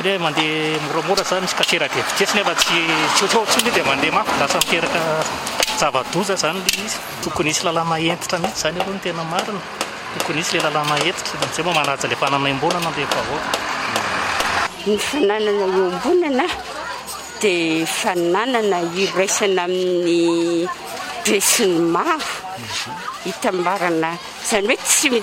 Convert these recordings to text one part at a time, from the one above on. mandea moramorza misy ednya tstdi mandea akasmikava-z zany liz tokony isy lalàna ettra mihitsy zany ar no tena mainatoon iy la lalàa era zay moalan mbonaae ny fanana iombonana dia fannana i risana amin'ny dresinny mao hitabarana mhm. zany oetsy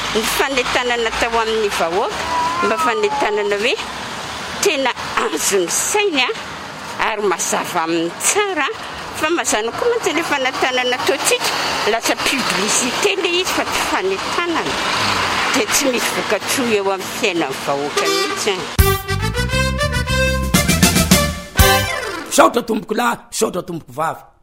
ny fanetanana tao amin'ny vahoaka mba fanetanana hoe tena anzony sainya ary mazava amin'ny tsara fa mahazanakoa mantsa ila fanatanana taotsika lasa publicité ley izy fa ty fanetanana dia tsy misy vokatsoa eo aminy fiaina n vahoakaitsy saotra tomboko lay saotra tomboko vavy